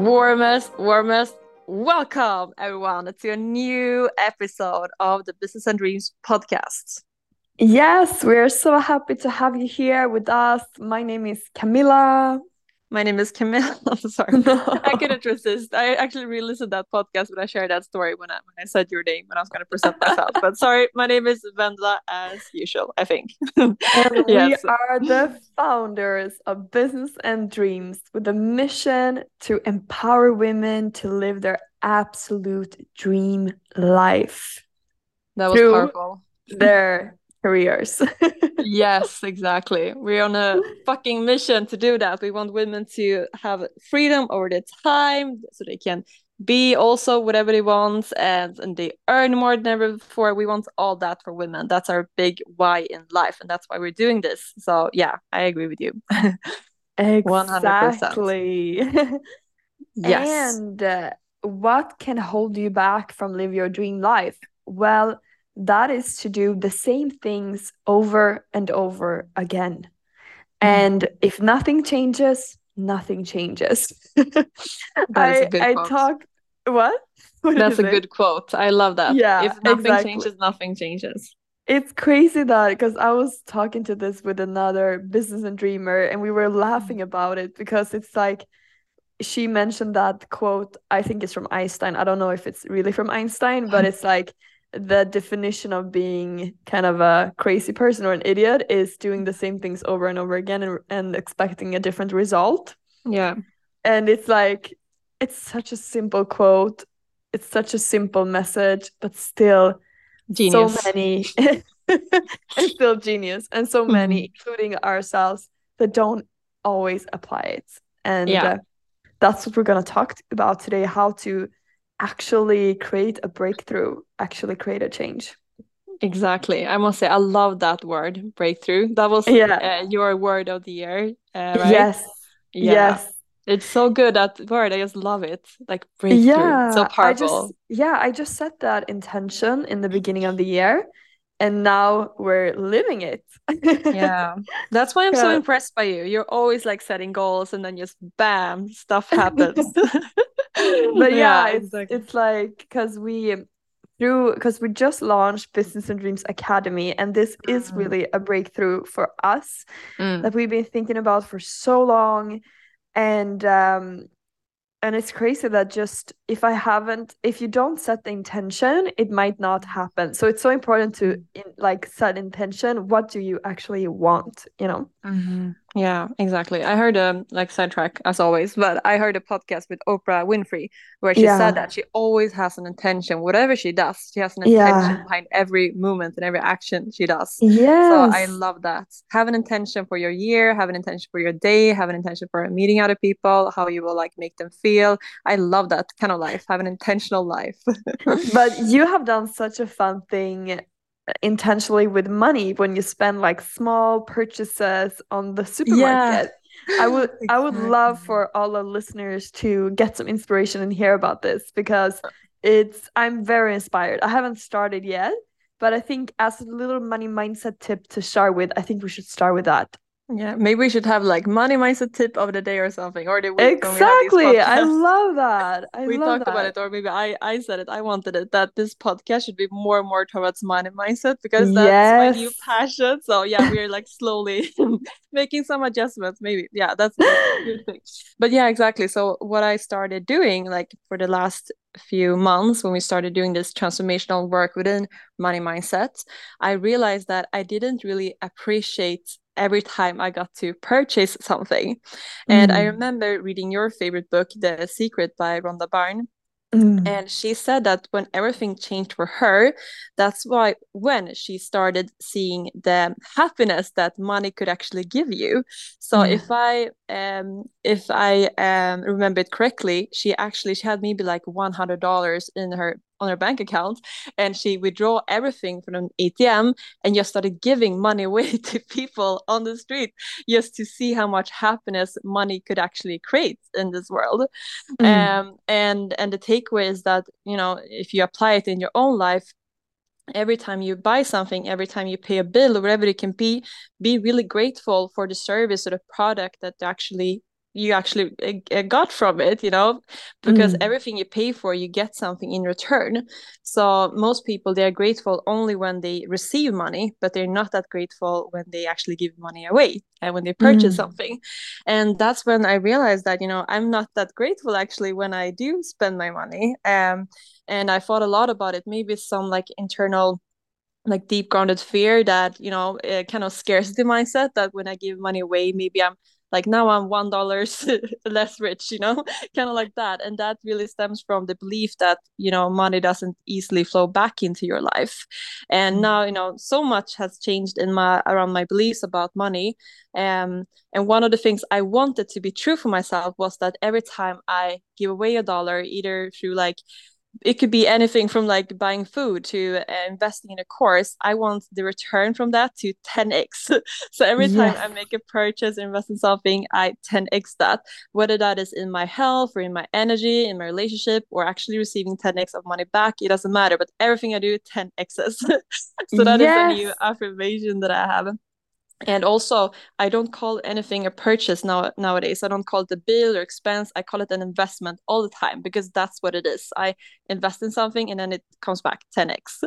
Warmest, warmest welcome everyone to a new episode of the Business and Dreams podcast. Yes, we're so happy to have you here with us. My name is Camille. My name is Camille. I'm sorry. I couldn't resist. I actually re-listened that podcast when I shared that story when I when I said your name when I was gonna present myself. but sorry, my name is Vendela as usual, I think. yes. We are the founders of Business and Dreams with a mission to empower women to live their absolute dream life. That was powerful. Their careers. yes, exactly. We're on a fucking mission to do that. We want women to have freedom over their time so they can be also whatever they want and, and they earn more than ever before. We want all that for women. That's our big why in life. And that's why we're doing this. So yeah, I agree with you. exactly. yes. And uh, what can hold you back from live your dream life? Well, that is to do the same things over and over again. Mm. And if nothing changes, nothing changes. I, I talk what? what That's a good quote. I love that. Yeah. If nothing exactly. changes, nothing changes. It's crazy that because I was talking to this with another business and dreamer and we were laughing mm. about it because it's like she mentioned that quote, I think it's from Einstein. I don't know if it's really from Einstein, but it's like the definition of being kind of a crazy person or an idiot is doing the same things over and over again and, and expecting a different result. Yeah. And it's like, it's such a simple quote. It's such a simple message, but still genius. so many, and still genius. And so many, mm-hmm. including ourselves, that don't always apply it. And yeah. Uh, that's what we're going to talk about today how to actually create a breakthrough, actually create a change. Exactly. I must say, I love that word, breakthrough. That was yeah. Uh, your word of the year, uh, right? Yes. Yeah. Yes. It's so good that word. I just love it. Like breakthrough. Yeah. So powerful. I just, yeah, I just set that intention in the beginning of the year and now we're living it. yeah. That's why I'm yeah. so impressed by you. You're always like setting goals and then just bam, stuff happens. but yeah, yeah it's exactly. it's like because we through because we just launched Business and Dreams Academy, and this is mm. really a breakthrough for us mm. that we've been thinking about for so long. And um, and it's crazy that just if i haven't if you don't set the intention it might not happen. So it's so important to in, like set intention. What do you actually want you know? Mm-hmm. Yeah, exactly. I heard a um, like sidetrack as always, but I heard a podcast with Oprah Winfrey where she yeah. said that she always has an intention, whatever she does, she has an intention yeah. behind every movement and every action she does. Yeah. So I love that. Have an intention for your year, have an intention for your day, have an intention for meeting other people, how you will like make them feel. I love that kind of life. Have an intentional life. but you have done such a fun thing intentionally with money when you spend like small purchases on the supermarket. Yeah. I would exactly. I would love for all the listeners to get some inspiration and hear about this because it's I'm very inspired. I haven't started yet, but I think as a little money mindset tip to start with, I think we should start with that. Yeah, maybe we should have like money mindset tip of the day or something, or the week. Exactly, I love that. I we love talked that. about it, or maybe I I said it. I wanted it that this podcast should be more and more towards money mindset because that's yes. my new passion. So yeah, we're like slowly making some adjustments. Maybe yeah, that's a good thing. But yeah, exactly. So what I started doing like for the last few months when we started doing this transformational work within money mindset, I realized that I didn't really appreciate every time I got to purchase something. And I mm. remember reading your favorite book, The Secret by Rhonda Byrne. Mm. And she said that when everything changed for her, that's why when she started seeing the happiness that money could actually give you. So mm. if I um if I um remember it correctly, she actually she had maybe like one hundred dollars in her on her bank account and she withdraw everything from an ATM and just started giving money away to people on the street just to see how much happiness money could actually create in this world. Mm. Um, and and the takeaway is that you know if you apply it in your own life, every time you buy something every time you pay a bill or whatever it can be be really grateful for the service or the product that actually you actually uh, got from it you know because mm. everything you pay for you get something in return so most people they are grateful only when they receive money but they're not that grateful when they actually give money away and when they purchase mm. something and that's when i realized that you know i'm not that grateful actually when i do spend my money um and i thought a lot about it maybe some like internal like deep grounded fear that you know kind of scarcity mindset that when i give money away maybe i'm like now i'm one dollar less rich you know kind of like that. And that really stems from the belief that you know money doesn't easily flow back into your life. And mm-hmm. now you know so much has changed in my around my beliefs about money. Um and one of the things i wanted to be true for myself was that every time i give away a dollar either through like it could be anything from like buying food to uh, investing in a course. I want the return from that to 10x so every time yes. i make a purchase invest in something i 10x that. Whether that is in my health or in my energy in my relationship or actually receiving 10x of money back it doesn't matter but everything i do 10x's so that yes. is a new affirmation that i have and also i don't call anything a purchase now nowadays i don't call it a bill or expense i call it an investment all the time because that's what it is i invest in something and then it comes back 10x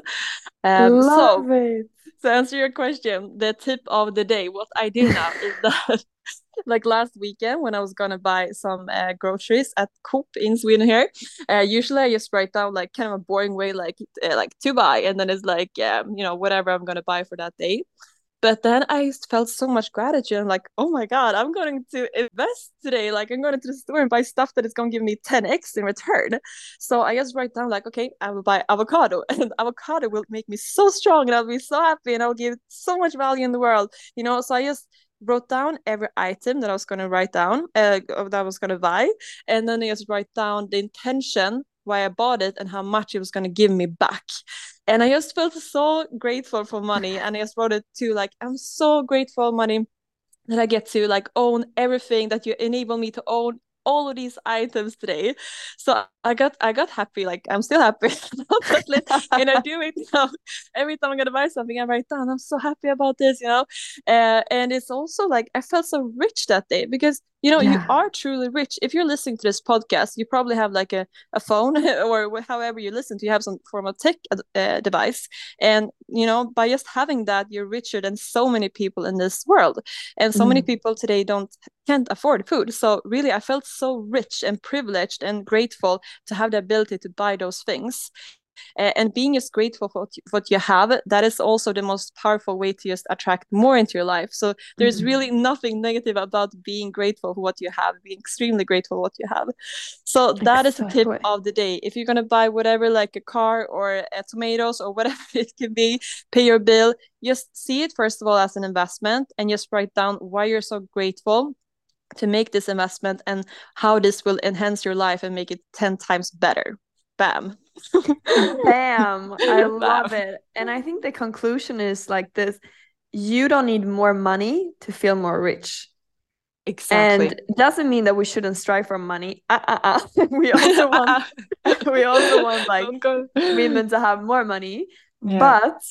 um, Love so it. to answer your question the tip of the day what i do now is that like last weekend when I was gonna buy some uh, groceries at Coop in Sweden here. Uh, usually I just write down like kind of a boring way like uh, like to buy, and then it's like um, you know whatever I'm gonna buy for that day. But then I felt so much gratitude. I'm like, oh my God, I'm going to invest today. Like, I'm going to the store and buy stuff that is going to give me 10x in return. So I just write down, like, okay, I will buy avocado, and avocado will make me so strong, and I'll be so happy, and I'll give so much value in the world, you know. So I just wrote down every item that I was going to write down, uh, that I was going to buy, and then I just write down the intention why I bought it and how much it was going to give me back. And I just felt so grateful for money. And I just wrote it too, like, I'm so grateful, money, that I get to like own everything that you enable me to own all of these items today. So I got I got happy. Like I'm still happy. and I do it now. Every time I'm gonna buy something, I write down. I'm so happy about this, you know. Uh, and it's also like I felt so rich that day because you know yeah. you are truly rich if you're listening to this podcast you probably have like a, a phone or however you listen to you have some form of tech uh, device and you know by just having that you're richer than so many people in this world and so mm. many people today don't can't afford food so really i felt so rich and privileged and grateful to have the ability to buy those things. And being just grateful for what you, have that is also the most powerful way to just attract more into your life. So there's mm-hmm. really nothing negative about being grateful for what you have being extremely grateful for what you have. So that exactly. is a tip of the day. If you're going to buy whatever like a car or tomatoes or whatever it can be pay your bill. Just see it first of all as an investment and just write down why you're so grateful to make this investment and how this will enhance your life and make it 10 times better. Bam. Bam. I love bam. it. And i think the conclusion is like this. You don't need more money to feel more rich. Exactly. And doesn't mean that we shouldn't strive for money. Uh, uh, uh. we also want we also want like women to have more money. Yeah. but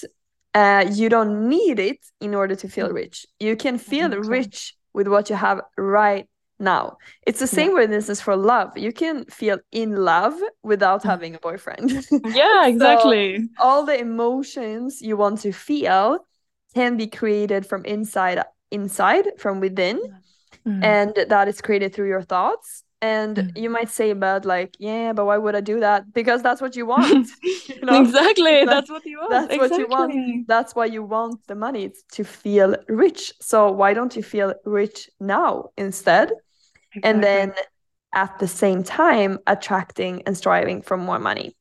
uh, you don't need it in order to feel rich. You can feel rich with what you have right now. It's the same yeah. with this is for love. You can feel in love without mm. having a boyfriend. yeah, exactly. so all the emotions you want to feel can be created from inside inside from within. Mm. And that is created through your thoughts. And mm. you might say about like, yeah, but why would I do that? Because that's what you want. you know? exactly. That's, that's, what you want. That's exactly. what you want. That's why you want the money. It's to feel rich. So why don't you feel rich now instead? Exactly. And then at the same time attracting and striving for more money.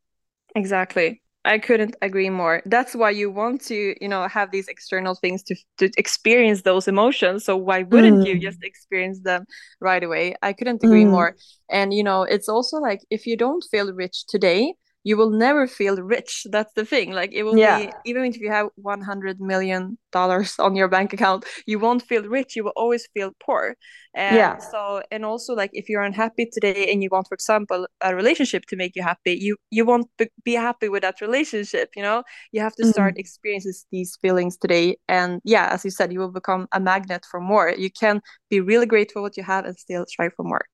Exactly. I couldn't agree more. That's why you want to, you know, have these external things to to experience those emotions. So why wouldn't mm. you just experience them right away? I couldn't agree mm. more. And you know, it's also like if you don't feel rich today, you will never feel rich. That's the thing. Like it will yeah. be even if you have 100 million dollars on your bank account you won't feel rich. You will always feel poor. And yeah. so and also like if you're unhappy today and you want for example a relationship to make you happy you you won't be happy with that relationship you know? You have to start mm. experiencing these feelings today. And yeah as you said you will become a magnet for more. You can be really grateful for what you have and still strive for more.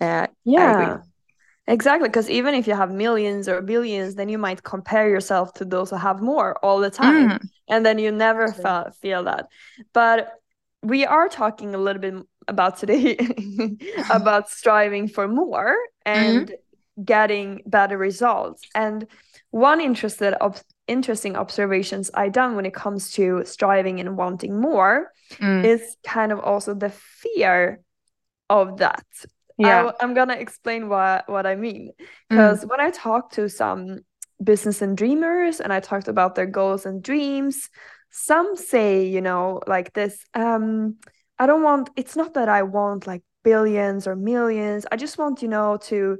Uh, yeah Exactly, because even if you have millions or billions, then you might compare yourself to those who have more all the time, mm. and then you never fe- feel that. But we are talking a little bit about today about striving for more and mm-hmm. getting better results. And one interested ob- interesting observations I done when it comes to striving and wanting more mm. is kind of also the fear of that yeah I, am gonna explain what what i mean because mm. when i talk to some business and dreamers and i talked about their goals and dreams some say you know like this um i don't want it's not that i want like billions or millions i just want you know to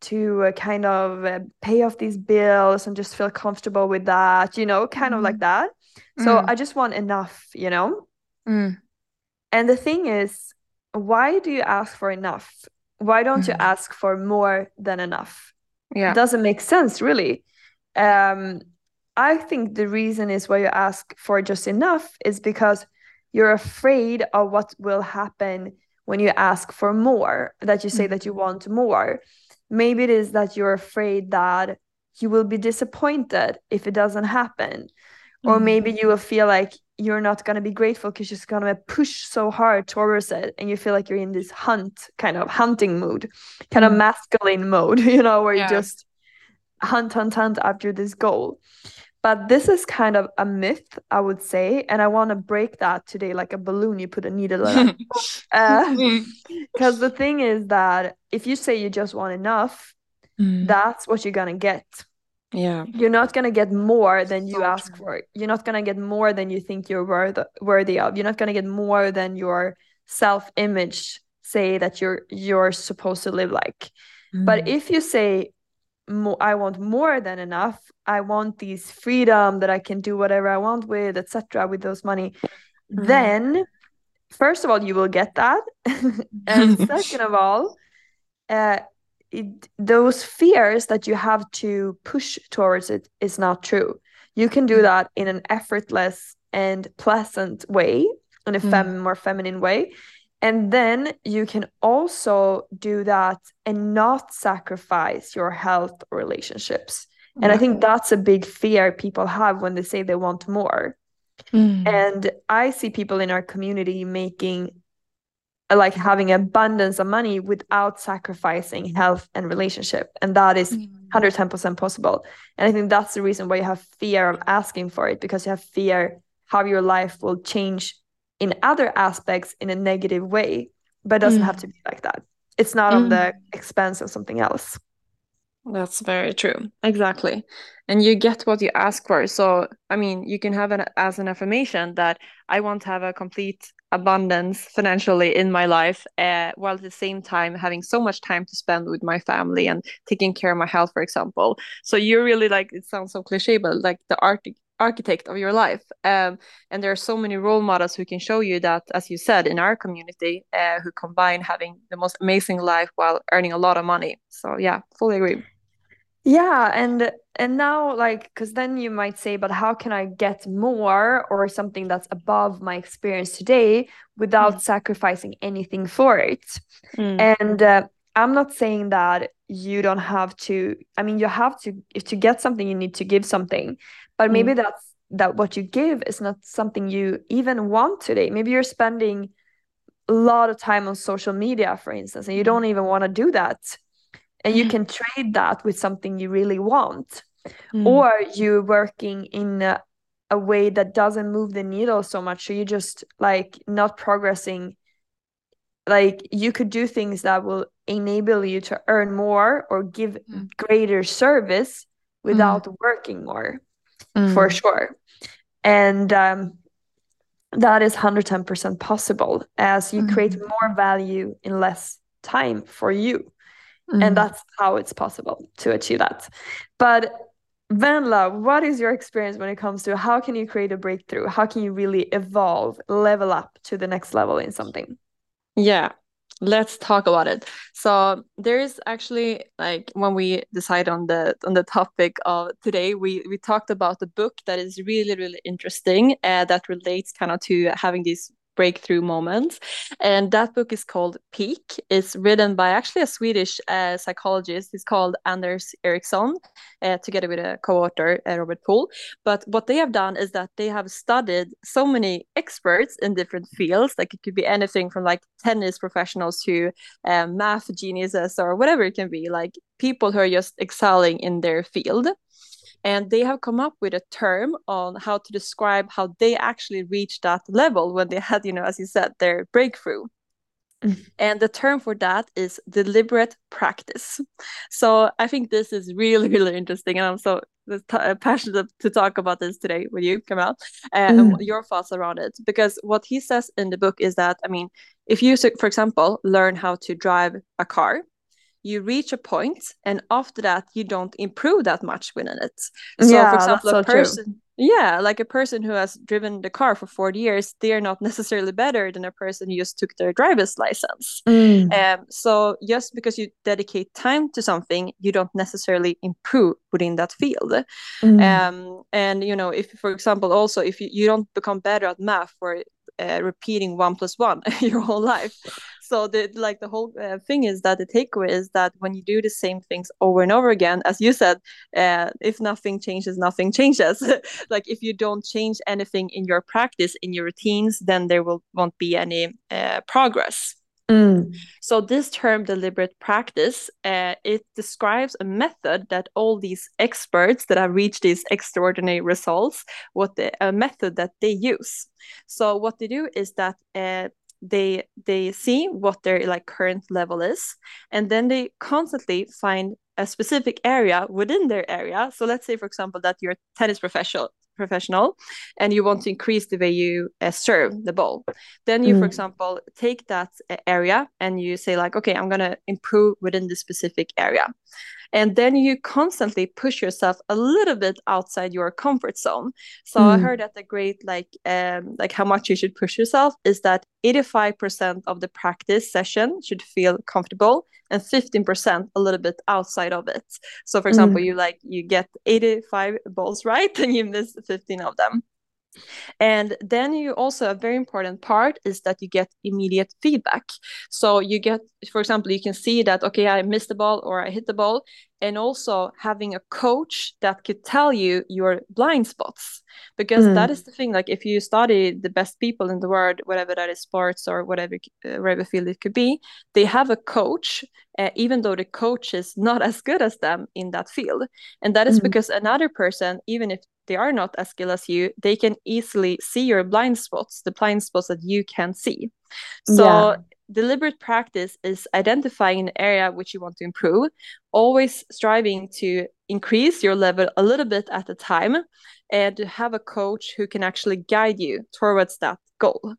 to uh, kind of uh, pay off these bills and just feel comfortable with that you know kind mm. of like mm. that so mm. i just want enough you know mm. and the thing is why do you ask for enough why don't mm-hmm. you ask for more than enough yeah it doesn't make sense really um i think the reason is why you ask for just enough is because you're afraid of what will happen when you ask for more that you say mm-hmm. that you want more maybe it is that you're afraid that you will be disappointed if it doesn't happen mm-hmm. or maybe you will feel like you're not going to be grateful because you're just going to push so hard towards it and you feel like you're in this hunt kind of hunting mood kind mm. of masculine mode you know where yeah. you just hunt hunt hunt after this goal but this is kind of a myth i would say and i want to break that today like a balloon you put a needle in because uh, the thing is that if you say you just want enough mm. that's what you're going to get yeah you're not going to get more than you so ask true. for you're not going to get more than you think you're worth, worthy of you're not going to get more than your self image say that you're you're supposed to live like mm. but if you say i want more than enough i want these freedom that i can do whatever i want with etc with those money mm. then first of all you will get that and second of all uh, it, those fears that you have to push towards it is not true. You can do mm. that in an effortless and pleasant way, in a mm. fem- more feminine way. And then you can also do that and not sacrifice your health or relationships. Mm. And I think that's a big fear people have when they say they want more. Mm. And I see people in our community making like having abundance of money without sacrificing health and relationship and that is 110% mm. possible and i think that's the reason why you have fear of asking for it because you have fear how your life will change in other aspects in a negative way but it doesn't mm. have to be like that it's not mm. on the mm. expense of something else that's very true exactly and you get what you ask for so i mean you can have an as an affirmation that i want to have a complete abundance financially in my life uh, while at the same time having so much time to spend with my family and taking care of my health for example. So you're really like it sounds so cliche but like the art architect of your life. Um, and there are so many role models who can show you that as you said in our community uh, who combine having the most amazing life while earning a lot of money. So yeah fully agree. Yeah and and now like because then you might say but how can i get more or something that's above my experience today without mm. sacrificing anything for it mm. and uh, i'm not saying that you don't have to i mean you have to if to get something you need to give something but maybe mm. that's that what you give is not something you even want today maybe you're spending a lot of time on social media for instance and you mm. don't even want to do that and you mm. can trade that with something you really want mm. or you're working in a, a, way that doesn't move the needle so much so you're just like not progressing like you could do things that will enable you to earn more or give mm. greater service without mm. working more for sure and um, that is 110% possible as you create mm-hmm. more value in less time for you mm. and that's how it's possible to achieve that but Vendela, what is your experience when it comes to how can you create a breakthrough? How can you really evolve, level up to the next level in something? Yeah, let's talk about it. So there is actually like when we decide on the on the topic of today, we we talked about the book that is really really interesting uh, that relates kind of to having these breakthrough moments. And that book is called Peak. It's written by actually a Swedish uh, psychologist. He's called Anders Ericsson, uh, together with a co-author, uh, Robert Pool. But what they have done is that they have studied so many experts in different fields. Like it could be anything from like tennis professionals to um, math geniuses or whatever it can be, like people who are just excelling in their field and they have come up with a term on how to describe how they actually reached that level when they had you know as you said their breakthrough mm. and the term for that is deliberate practice so i think this is really really interesting and i'm so uh, passionate to talk about this today with you Camille, and mm. your thoughts around it because what he says in the book is that i mean if you for example learn how to drive a car you reach a point and after that you don't improve that much within it so yeah, for example a person true. yeah like a person who has driven the car for 40 years they're not necessarily better than a person who just took their driver's license mm. um, so just because you dedicate time to something you don't necessarily improve within that field mm. um, and you know if for example also if you, you don't become better at math for uh, repeating one plus one your whole life so the like the whole uh, thing is that the takeaway is that when you do the same things over and over again as you said uh, if nothing changes nothing changes like if you don't change anything in your practice in your routines then there will won't be any uh, progress Mm. So this term deliberate practice, uh, it describes a method that all these experts that have reached these extraordinary results, what the, a method that they use. So what they do is that uh, they they see what their like current level is and then they constantly find a specific area within their area. So let's say for example that you're a tennis professional professional and you want to increase the way you uh, serve the ball. Then you mm. for example take that uh, area and you say like okay i'm going to improve within the specific area and then you constantly push yourself a little bit outside your comfort zone so mm. i heard that the great like um like how much you should push yourself is that 85% of the practice session should feel comfortable and 15% a little bit outside of it so for example mm. you like you get 85 balls right and you miss 15 of them and then you also a very important part is that you get immediate feedback. So you get, for example, you can see that okay, I missed the ball or I hit the ball, and also having a coach that could tell you your blind spots because mm. that is the thing. Like if you study the best people in the world, whatever that is, sports or whatever uh, whatever field it could be, they have a coach, uh, even though the coach is not as good as them in that field, and that is mm. because another person, even if they are not as skilled as you, they can easily see your blind spots, the blind spots that you can see. So yeah. deliberate practice is identifying an area which you want to improve, always striving to increase your level a little bit at a time and to have a coach who can actually guide you towards that goal.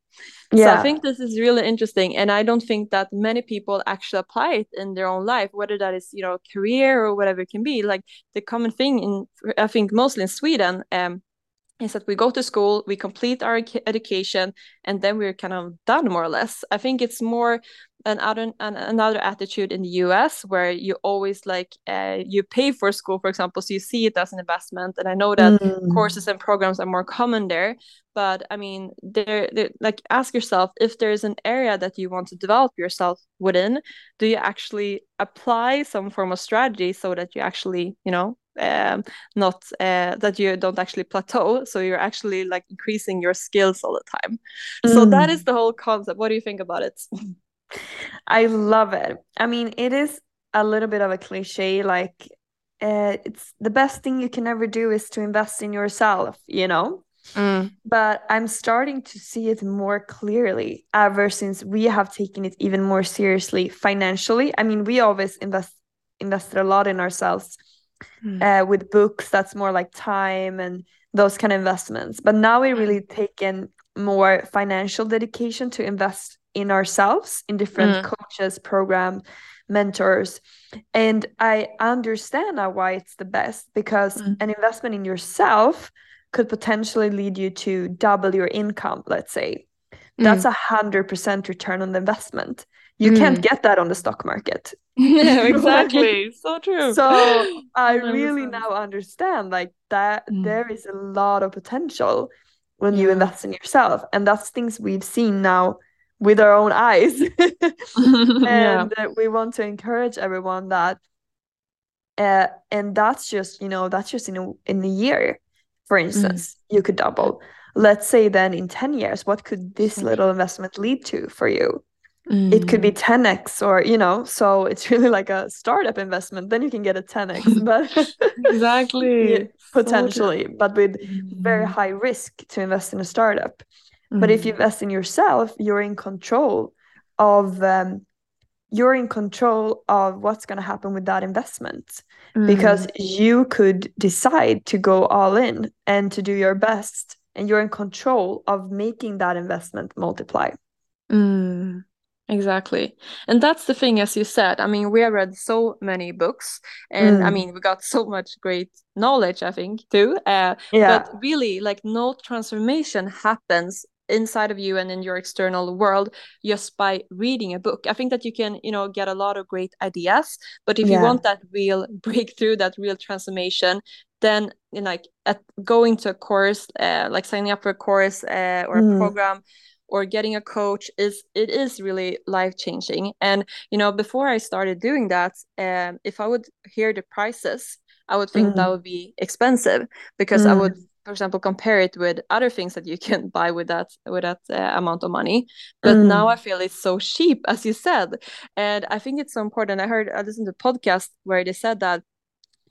Yeah. So I think this is really interesting. And I don't think that many people actually apply it in their own life, whether that is, you know, career or whatever it can be. Like the common thing in, I think mostly in Sweden, um, is that we go to school, we complete our education, and then we're kind of done more or less. I think it's more another an, another attitude in the US where you always like uh, you pay for school, for example, so you see it as an investment. And I know that mm. courses and programs are more common there, but I mean, there, like ask yourself if there's an area that you want to develop yourself within, do you actually apply some form of strategy so that you actually, you know, um, not uh, that you don't actually plateau so you're actually like increasing your skills all the time mm. so that is mm. the whole concept what do you think about it i love it i mean it is a little bit of a cliche like uh, it's the best thing you can ever do is to invest in yourself you know mm. but i'm starting to see it more clearly ever since we have taken it even more seriously financially i mean we always invest invested a lot in ourselves mm. uh, with books that's more like time and those kind of investments but now we really hmm. taken more financial dedication to invest in ourselves in different mm. coaches program mentors and i understand now why it's the best because mm. an investment in yourself could potentially lead you to double your income let's say that's mm. a hundred percent return on the investment you mm. can't get that on the stock market yeah exactly so true so i really now understand like that mm. there is a lot of potential when yeah. you invest in yourself and that's things we've seen now with our own eyes and yeah. we want to encourage everyone that uh, and that's just you know that's just in a in a year for mm. instance mm. you could double let's say then in 10 years what could this little investment lead to for you mm. it could be 10x mm. or you know so it's really like a startup investment then you can get a 10x but exactly yeah, potentially so but with very mm. high risk to invest in a startup mm. but if you invest in yourself you're in control of um, you're in control of what's going to happen with that investment mm. because you could decide to go all in and to do your best and you're in control of making that investment multiply mm. Exactly. And that's the thing, as you said. I mean, we have read so many books, and mm. I mean, we got so much great knowledge, I think, too. Uh, yeah. But really, like, no transformation happens inside of you and in your external world just by reading a book. I think that you can, you know, get a lot of great ideas. But if yeah. you want that real breakthrough, that real transformation, then you know, like at going to a course, uh, like signing up for a course uh, or a mm. program or getting a coach is it is really life changing and you know before i started doing that um, if i would hear the prices i would think mm. that would be expensive because mm. i would for example compare it with other things that you can buy with that with that uh, amount of money but mm. now i feel it's so cheap as you said and i think it's so important i heard i listened to a podcast where they said that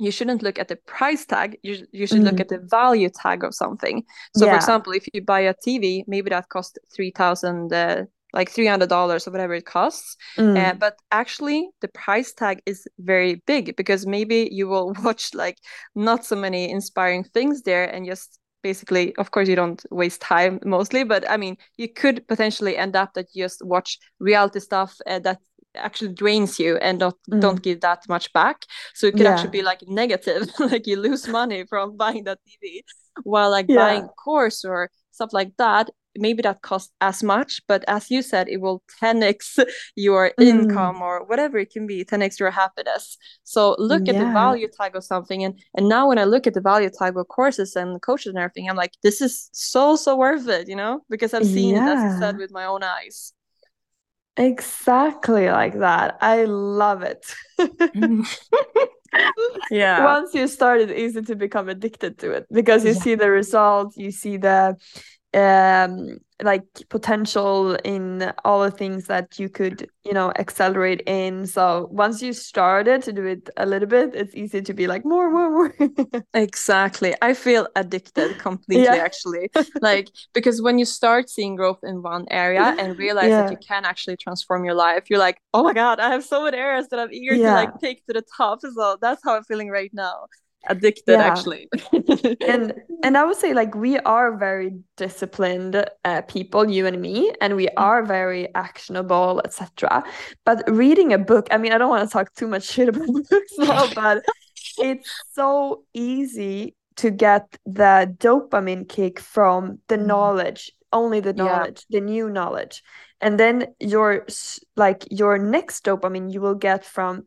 you shouldn't look at the price tag you, you should mm. look at the value tag of something so yeah. for example if you buy a tv maybe that costs 3000 uh, like $300 or whatever it costs mm. uh, but actually the price tag is very big because maybe you will watch like not so many inspiring things there and just basically of course you don't waste time mostly but i mean you could potentially end up that you just watch reality stuff uh, that actually drains you and not mm. don't give that much back so it could yeah. actually be like negative like you lose money from buying that tv while like yeah. buying course or stuff like that maybe that costs as much but as you said it will 10x your mm. income or whatever it can be 10x your happiness so look yeah. at the value tag of something and and now when i look at the value tag of courses and coaches and everything i'm like this is so so worth it you know because i've seen yeah. it as you said with my own eyes Exactly like that. I love it. Mm. yeah. Once you start, it's easy to become addicted to it because you yeah. see the results, you see the um like potential in all the things that you could you know accelerate in so once you started to do it a little bit it's easy to be like more more more exactly i feel addicted completely yeah. actually like because when you start seeing growth in one area and realize yeah. that you can actually transform your life you're like oh my god i have so many areas that i'm eager yeah. to like take to the top so that's how i'm feeling right now addicted yeah. actually and and i would say like we are very disciplined uh, people you and me and we mm. are very actionable etc but reading a book i mean i don't want to talk too much shit about books now but it's so easy to get the dopamine kick from the mm. knowledge only the knowledge yeah. the new knowledge and then your like your next dopamine you will get from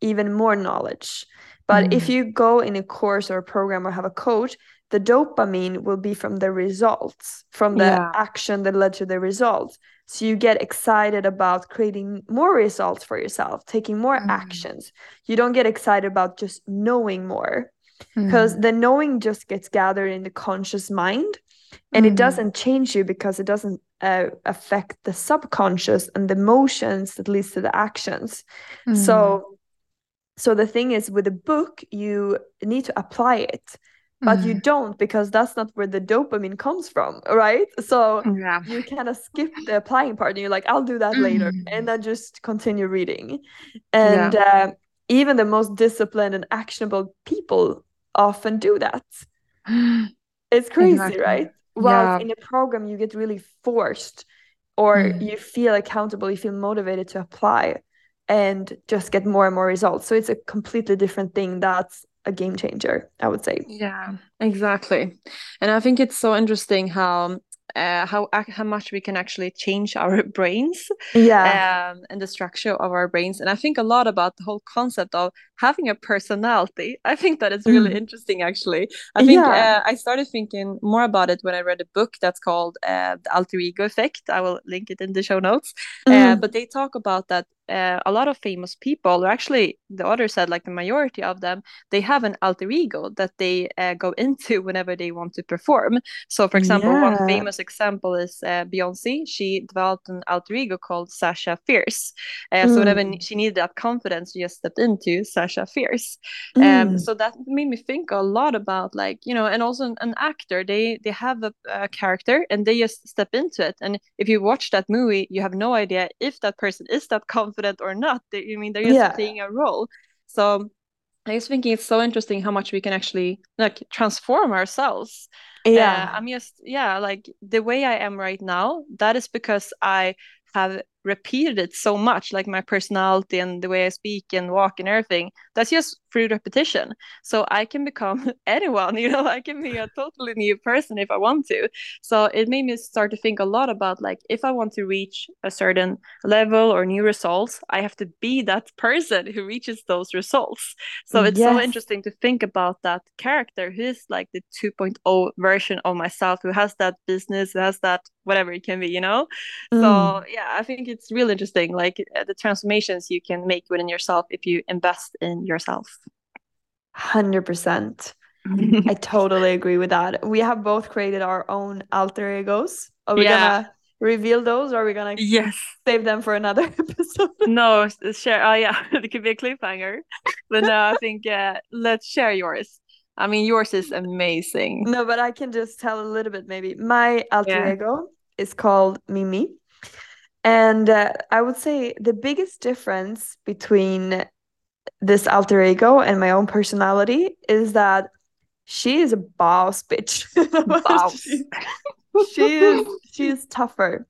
even more knowledge but mm. if you go in a course or a program or have a coach, the dopamine will be from the results, from the yeah. action that led to the results. So you get excited about creating more results for yourself, taking more mm. actions. You don't get excited about just knowing more because mm. the knowing just gets gathered in the conscious mind and it mm. doesn't change you because it doesn't uh, affect the subconscious and the emotions that leads to the actions. So so the thing is with a book you need to apply it but mm. you don't because that's not where the dopamine comes from right so yeah. you kind of skip the applying part and you're like i'll do that mm. later and then just continue reading and yeah. uh, even the most disciplined and actionable people often do that it's crazy exactly. right well yeah. in a program you get really forced or mm. you feel accountable you feel motivated to apply and just get more and more results. So it's a completely different thing that's a game changer, I would say. Yeah, exactly. And I think it's so interesting how uh, how how much we can actually change our brains yeah um, and the structure of our brains and i think a lot about the whole concept of having a personality i think that is really mm. interesting actually i think yeah. uh, i started thinking more about it when i read a book that's called uh, the alter ego effect i will link it in the show notes uh, mm. but they talk about that uh, a lot of famous people, or actually the author said like the majority of them, they have an alter ego that they uh, go into whenever they want to perform. So, for example, yeah. one famous example is uh, Beyonce. She developed an alter ego called Sasha Fierce. Mm. So whenever mm. she needed that confidence, she just stepped into Sasha Fierce. Um, mm. Um, so that made me think a lot about like you know, and also an, an actor. They they have a, a character and they just step into it. And if you watch that movie, you have no idea if that person is that confident confident or not. They, I mean, they're just yeah. playing a role. So I was thinking it's so interesting how much we can actually like transform ourselves. Yeah. Uh, I'm just, yeah, like the way I am right now, that is because I have repeated it so much, like my personality and the way I speak and walk and everything. That's just through repetition. So I can become anyone, you know, I can be a totally new person if I want to. So it made me start to think a lot about like if I want to reach a certain level or new results, I have to be that person who reaches those results. So it's yes. so interesting to think about that character who is like the 2.0 version of myself, who has that business, who has that whatever it can be, you know? Mm. So yeah, I think it's really interesting, like uh, the transformations you can make within yourself if you invest in yourself. 100%. I totally agree with that. We have both created our own alter egos. Are we yeah. gonna reveal those or are we gonna yes save them for another episode? no, share. Oh, yeah, it could be a cliffhanger. But no, I think uh, let's share yours. I mean, yours is amazing. No, but I can just tell a little bit maybe. My alter yeah. ego is called Mimi. And uh, I would say the biggest difference between this alter ego and my own personality is that she is a boss bitch. Boss. she, she is she is tougher.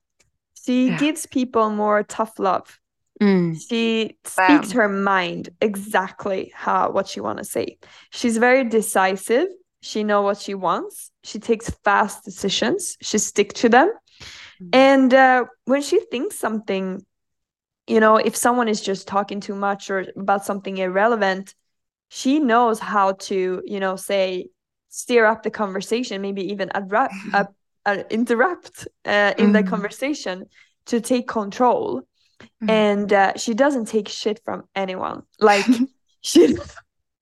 She yeah. gives people more tough love. Mm. She Bam. speaks her mind exactly how what she want to say. She's very decisive. She know what she wants. She takes fast decisions. She stick to them. Mm. And uh, when she thinks something you know if someone is just talking too much or about something irrelevant she knows how to you know say steer up the conversation maybe even abrupt, uh, uh, interrupt uh, in mm. the conversation to take control mm. and uh, she doesn't take shit from anyone like she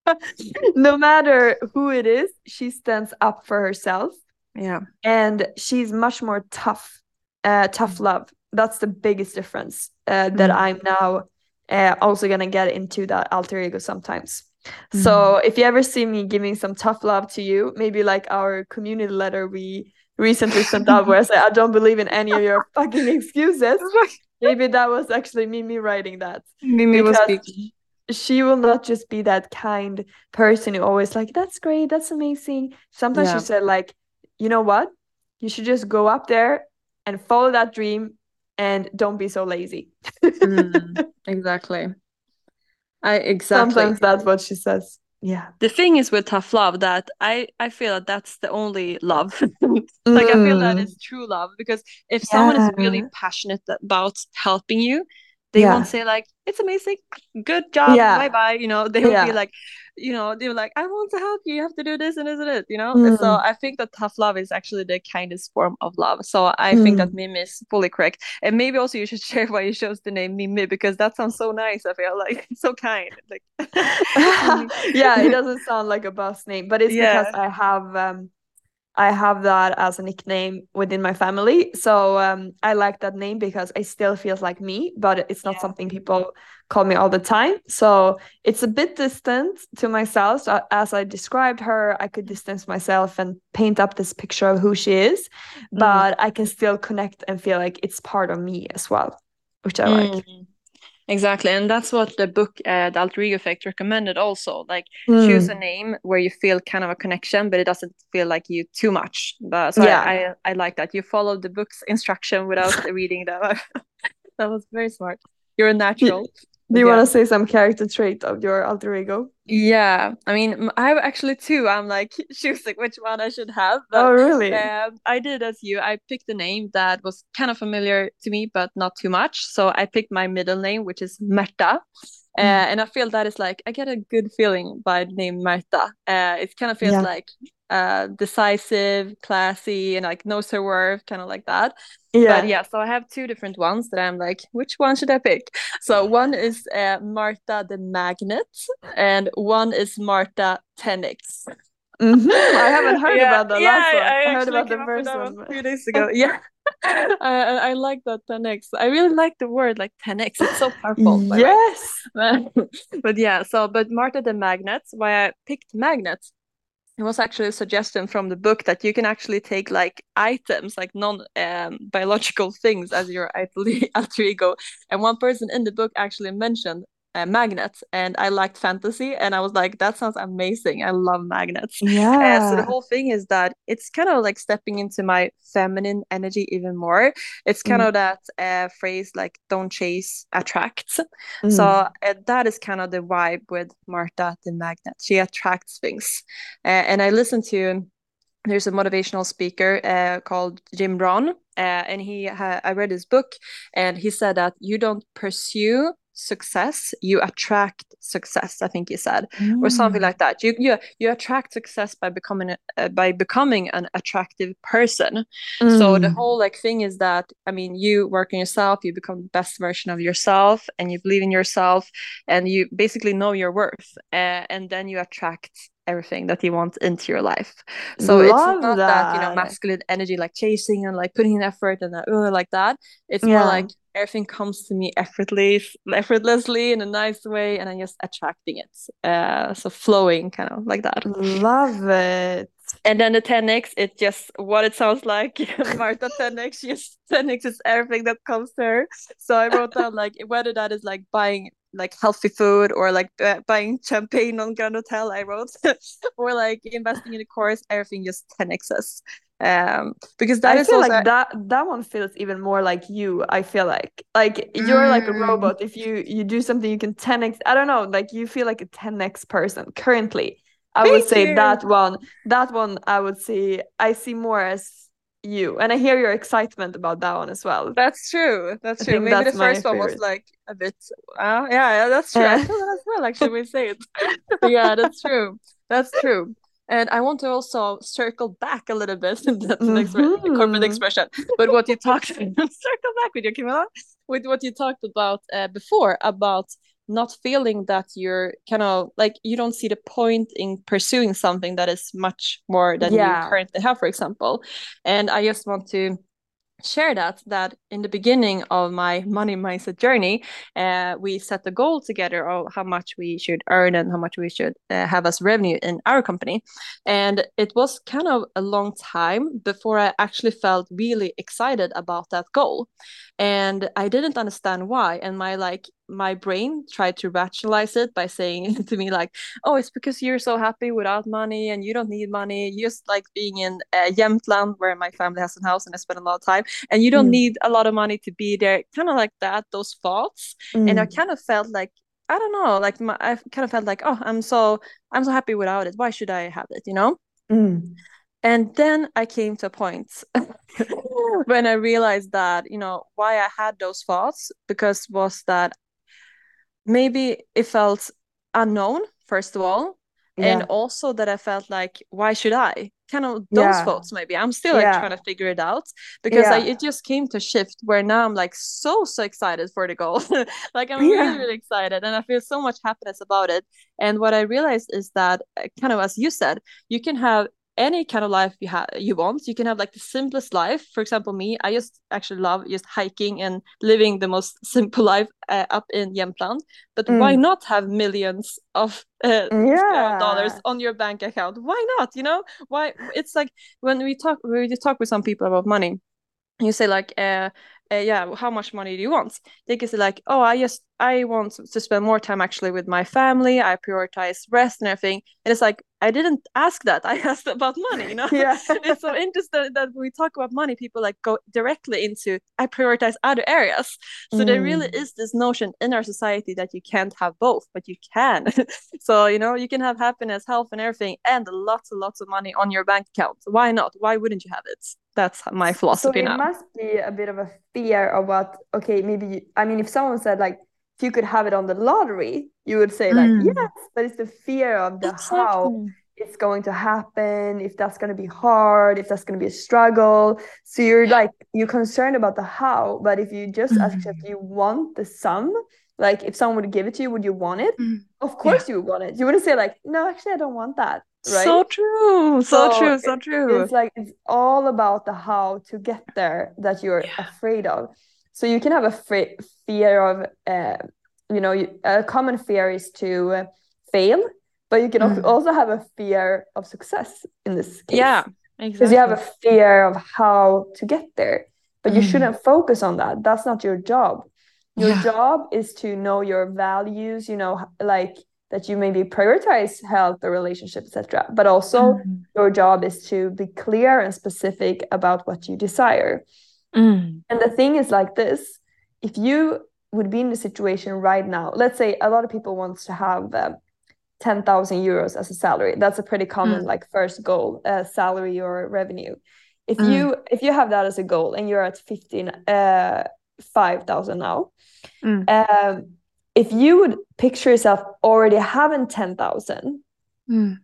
no matter who it is she stands up for herself yeah and she's much more tough uh tough mm. love that's the biggest difference uh, that mm. I'm now uh, also gonna get into that alter ego sometimes. Mm. So if you ever see me giving some tough love to you, maybe like our community letter we recently sent out where I say I don't believe in any of your fucking excuses. maybe that was actually Mimi writing that. Mimi was speaking. She will not just be that kind person who always like, that's great, that's amazing. Sometimes yeah. she said like, you know what? You should just go up there and follow that dream and don't be so lazy. mm, exactly. I exactly. Sometimes that's what she says. Yeah. The thing is with tough love that I I feel that that's the only love. like mm. I feel that mm. true love because if yeah. someone is really passionate about helping you, they yeah. won't say like it's amazing, good job, yeah. bye bye. You know, they will be like, you know, they were like, I want to help you. You have to do this and this and it. You know, mm. so I think that tough love is actually the kindest form of love. So I mm. think that mm. Mimi is fully correct. And maybe also you should share why you chose the name Mimi because that sounds so nice. I feel like so kind. Like, yeah, it doesn't sound like a boss name, but it's yeah. because I have um I have that as a nickname within my family. So um, I like that name because it still feels like me, but it's not yeah. something people call me all the time. So it's a bit distant to myself. So as I described her, I could distance myself and paint up this picture of who she is, mm. but I can still connect and feel like it's part of me as well, which I mm. like. Exactly, and that's what the book uh, "The Alter Ego Effect" recommended. Also, like mm. choose a name where you feel kind of a connection, but it doesn't feel like you too much. But so yeah. I, I, I like that you follow the book's instruction without reading them. that was very smart. You're a natural. Do you yeah. want to say some character trait of your alter ego? Yeah, I mean, I have actually two. I'm like choosing which one I should have. But, oh, really? Um, I did as you. I picked a name that was kind of familiar to me, but not too much. So I picked my middle name, which is Märta. Uh, mm. and I feel that is like I get a good feeling by the name Märta. Uh, it kind of feels yeah. like uh, decisive, classy, and like knows her worth, kind of like that. Yeah. But yeah, so I have two different ones that I'm like, which one should I pick? So one is uh, Marta the Magnet, and one is Marta Tenix. Mm-hmm. I haven't heard yeah, about the yeah, last one. I, I heard about the first one a few days ago. Yeah. I, I like that 10x. I really like the word like 10x. It's so powerful. Yes. but yeah, so but Marta the Magnets, why I picked magnets it was actually a suggestion from the book that you can actually take like items like non um, biological things as your alter ego. And one person in the book actually mentioned uh, magnets and I liked fantasy and I was like that sounds amazing. I love magnets. Yeah uh, so the whole thing is that it's kind of like stepping into my feminine energy even more. It's kind mm. of that uh, phrase like don't chase attract mm. so uh, that is kind of the vibe with Marta the magnet. She attracts things. Uh, and I listen to there's a motivational speaker uh, called Jim Rohn, uh, and he ha- I read his book, and he said that you don't pursue success you attract success i think you said mm. or something mm. like that you you, you attract success by becoming uh, by becoming an attractive person mm. so the mm. whole like thing is that i mean you work on yourself you become the best version of yourself and you believe in yourself and you basically know your worth uh, and then you attract everything that you want into your life. So Love it's not that. that. you know masculine energy like chasing and like putting in effort and that, uh, like that. It's yeah. more like everything comes to me effortlessly, effortlessly in a nice way, and I'm just attracting it. Uh, so flowing, kind of like that. Love it. And then the 10x, it's just what it sounds like. Marta 10x, just 10x is everything that comes to her. So I wrote down like whether that is like buying like healthy food or like uh, buying champagne on Grand Hotel, I wrote, or like investing in a course, everything just 10x's um because that I is feel also... like that that one feels even more like you i feel like. Like you're mm. like a mm. robot. If you you do something you can 10x i don't know like you feel like a 10x person currently. I Thank would say you. that one that one i would say i see more as you. And i hear your excitement about that one as well. That's true. That's true. maybe that's the first one was like a bit uh, yeah, yeah that's true. I feel that as well actually we say it. Yeah that's true. That's true and I want to also circle back a little bit in that mm-hmm. corporate expression. But what you talked circle back with you, Camille, with what you talked about uh, before about not feeling that you're kind of like you don't see the point in pursuing something that is much more than yeah. you currently have, for example. And I just want to share that that in the beginning of my money mindset journey uh, we set the goal together of how much we should earn and how much we should uh, have as revenue in our company. And it was kind of a long time before i actually felt really excited about that goal. And i didn't understand why. And my like my brain tried to rationalize it by saying to me like oh it's because you're so happy without money and you don't need money you just like being in uh, Jämtland where my family has a house and I spend a lot of time and you don't mm. need a lot of money to be there kind of like that those thoughts mm. and I mm. kind of felt like I don't know like my, I kind of felt like oh I'm so I'm so happy without it why should I have it you know mm. And then I came to a point when I realized that, you know, why I had those thoughts because was that maybe it felt unknown, first of all. Yeah. And also that I felt like, why should I? Kind of those yeah. thoughts, maybe. I'm still like yeah. trying to figure it out because I, it just came to shift where now I'm like so, so excited for the goal. like I'm really, really excited and I feel so much happiness about it. And what I realized is that, uh, kind of as you said, you can have any kind of life you have you want you can have like the simplest life. For example me i just actually love just hiking and living the most simple life uh, up in Jämtland. But mm. why not have millions of uh, yeah. dollars on your bank account? Why not you know? Why it's like when we talk when we talk with some people about money. You say like uh, uh, yeah how much money do you want? They can say like oh i just i want to spend more time actually with my family. I prioritize rest and everything. And it's like I didn't ask that. I asked about money, you know? Yeah. it's so interesting that when we talk about money, people like go directly into I prioritize other areas. So mm. there really mm. is this notion in our society that you can't have both, but you can. so, you know, you can have happiness, health, and everything, and lots and lots of money on your bank account. So why not? Why wouldn't you have it? That's my philosophy so now. it must be a bit of a fear of what, okay, maybe, you, I mean, if someone said, like, if you could have it on the lottery, you would say like mm. yes, but it's the fear of the exactly. how it's going to happen, if that's going to be hard, if that's going to be a struggle. So you're like you're concerned about the how, but if you just mm. ask if you want the sum, like if someone would give it to you, would you want it? Mm. Of course yeah. you would want it. You wouldn't say like, no, actually I don't want that. Right? So true. So, so true. So true. It's like it's all about the how to get there that you're yeah. afraid of. So you can have a fear of, uh, you know, a common fear is to uh, fail, but you can mm. also have a fear of success in this case. Yeah, exactly. Because you have a fear of how to get there, but you mm. shouldn't focus on that. That's not your job. Your yeah. job is to know your values, you know, like that you maybe prioritize health or relationship etc but also mm. your job is to be clear and specific about what you desire Mm. And the thing is like this if you would be in the situation right now, let's say a lot of people wants to have uh, 10,000 euros as a salary. That's a pretty common mm. like first goal, uh, salary or revenue. If mm. you if you have that as a goal and you're at 15 uh 5,000 now, mm. um, if you would picture yourself already having 10,000 mm.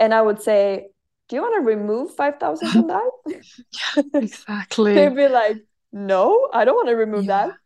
and I would say do you want to remove 5,000 from that? yeah, exactly. They'd be like, no, I don't want to remove yeah. that.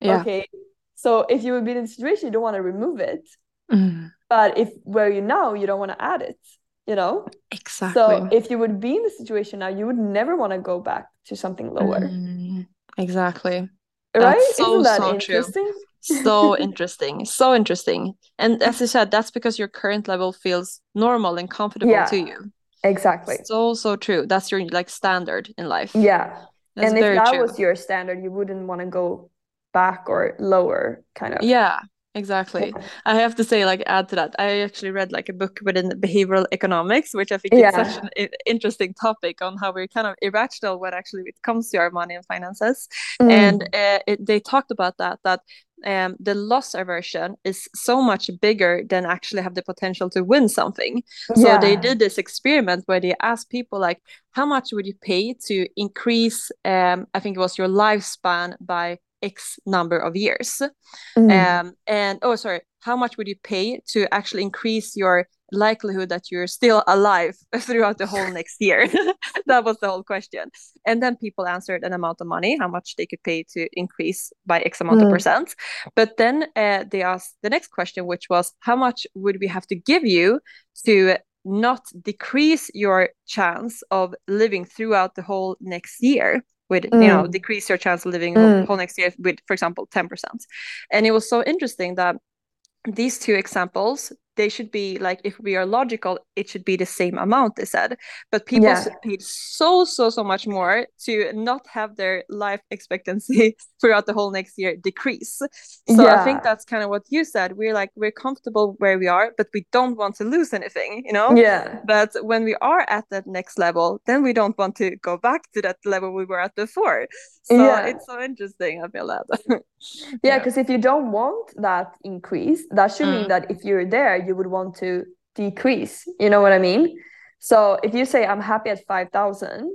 Yeah. Okay. So if you would be in a situation, you don't want to remove it. Mm. But if where you now, you don't want to add it, you know? Exactly. So if you would be in the situation now, you would never want to go back to something lower. Mm. Exactly. Right? That's so, Isn't that so interesting? True so interesting so interesting and as you said that's because your current level feels normal and comfortable yeah. to you Exactly. So so true. That's your like standard in life. Yeah. That's and if that true. was your standard, you wouldn't want to go back or lower, kind of. Yeah, exactly. I have to say, like, add to that. I actually read like a book within behavioral economics, which I think yeah. is such an interesting topic on how we're kind of irrational when actually it comes to our money and finances. Mm. And uh, it, they talked about that that um, the loss aversion is so much bigger than actually have the potential to win something. So yeah. they did this experiment where they asked people like, how much would you pay to increase? Um, I think it was your lifespan by X number of years. Mm. Um, and oh, sorry, how much would you pay to actually increase your likelihood that you're still alive throughout the whole next year? that was the whole question. And then people answered an amount of money, how much they could pay to increase by X amount mm. of percent. But then uh, they asked the next question, which was, how much would we have to give you to not decrease your chance of living throughout the whole next year? With mm. you know mm. decrease your chance of living mm. whole next year with for example 10% and it was so interesting that these two examples they should be like if we are logical it should be the same amount they said but people yeah. paid so so so much more to not have their life expectancy throughout the whole next year decrease so yeah. i think that's kind of what you said we're like we're comfortable where we are but we don't want to lose anything you know yeah but when we are at that next level then we don't want to go back to that level we were at before so yeah. it's so interesting i feel that yeah because if you don't want that increase that should mm. mean that if you're there you would want to decrease you know what i mean so if you say i'm happy at 5000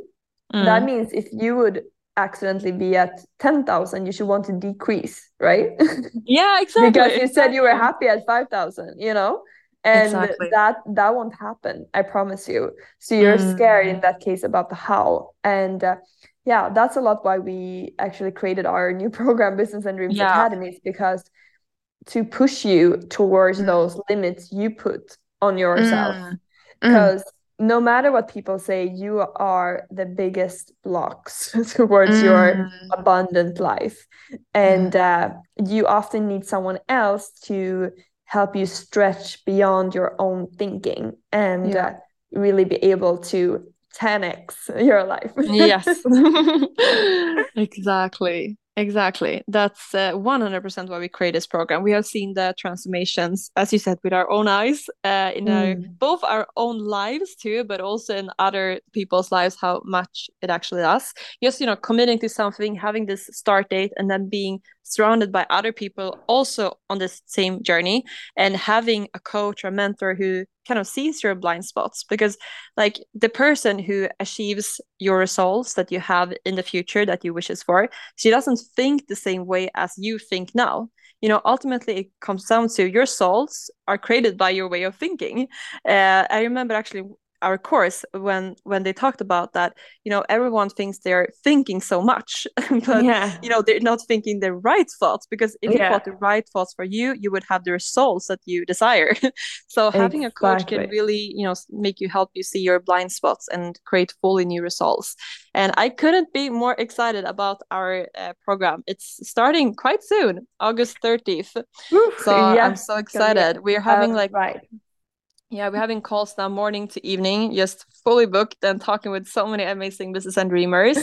mm. that means if you would accidentally be at 10,000 you should want to decrease right yeah exactly because you said you were happy at 5,000 you know and exactly. that that won't happen i promise you so you're mm. scared in that case about the how and uh, yeah that's a lot why we actually created our new program business and dreams yeah. academies because to push you towards mm. those limits you put on yourself mm. because mm. no matter what people say you are the biggest blocks towards your mm. abundant life and mm. uh, you often need someone else to help you stretch beyond your own thinking and yeah. uh, really be able to 10x your life yes exactly Exactly. That's uh, 100% why we create this program. We have seen the transformations, as you said, with our own eyes, uh, in mm. our, both our own lives too, but also in other people's lives, how much it actually does. Just, you know, committing to something, having this start date, and then being surrounded by other people also on this same journey and having a coach or mentor who kind of sees your blind spots because like the person who achieves your results that you have in the future that you wishes for she doesn't think the same way as you think now. You know ultimately it comes down to your souls are created by your way of thinking. Uh, i remember actually our course when when they talked about that you know everyone thinks they're thinking so much but yeah. you know they're not thinking the right thoughts because if yeah. you thought the right thoughts for you you would have the results that you desire. So having a coach can really you know make you help you see your blind spots and create fully new results. And i couldn't be more excited about our uh, program. It's starting quite soon august 30th Oof, so yeah. i'm so excited. We're having like right yeah, we're having calls now morning to evening, just fully booked and talking with so many amazing business and dreamers.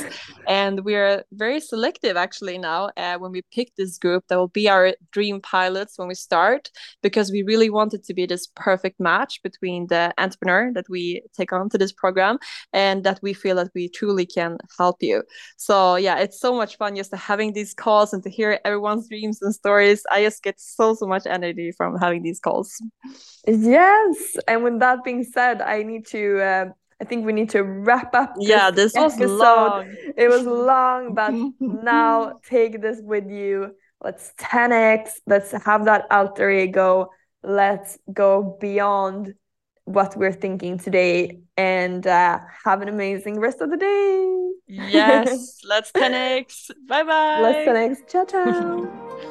and we're very selective actually now uh, when we pick this group that will be our dream pilots when we start, because we really want it to be this perfect match between the entrepreneur that we take on to this program and that we feel that we truly can help you. So yeah, it's so much fun just to having these calls and to hear everyone's dreams and stories. I just get so, so much energy from having these calls. Yes. And with that being said, I need to. Uh, I think we need to wrap up. This yeah, this was long. It was long, but now take this with you. Let's 10x. Let's have that alter ego. Let's go beyond what we're thinking today and uh, have an amazing rest of the day. Yes, let's 10x. Bye bye. Let's 10x. Ciao, ciao.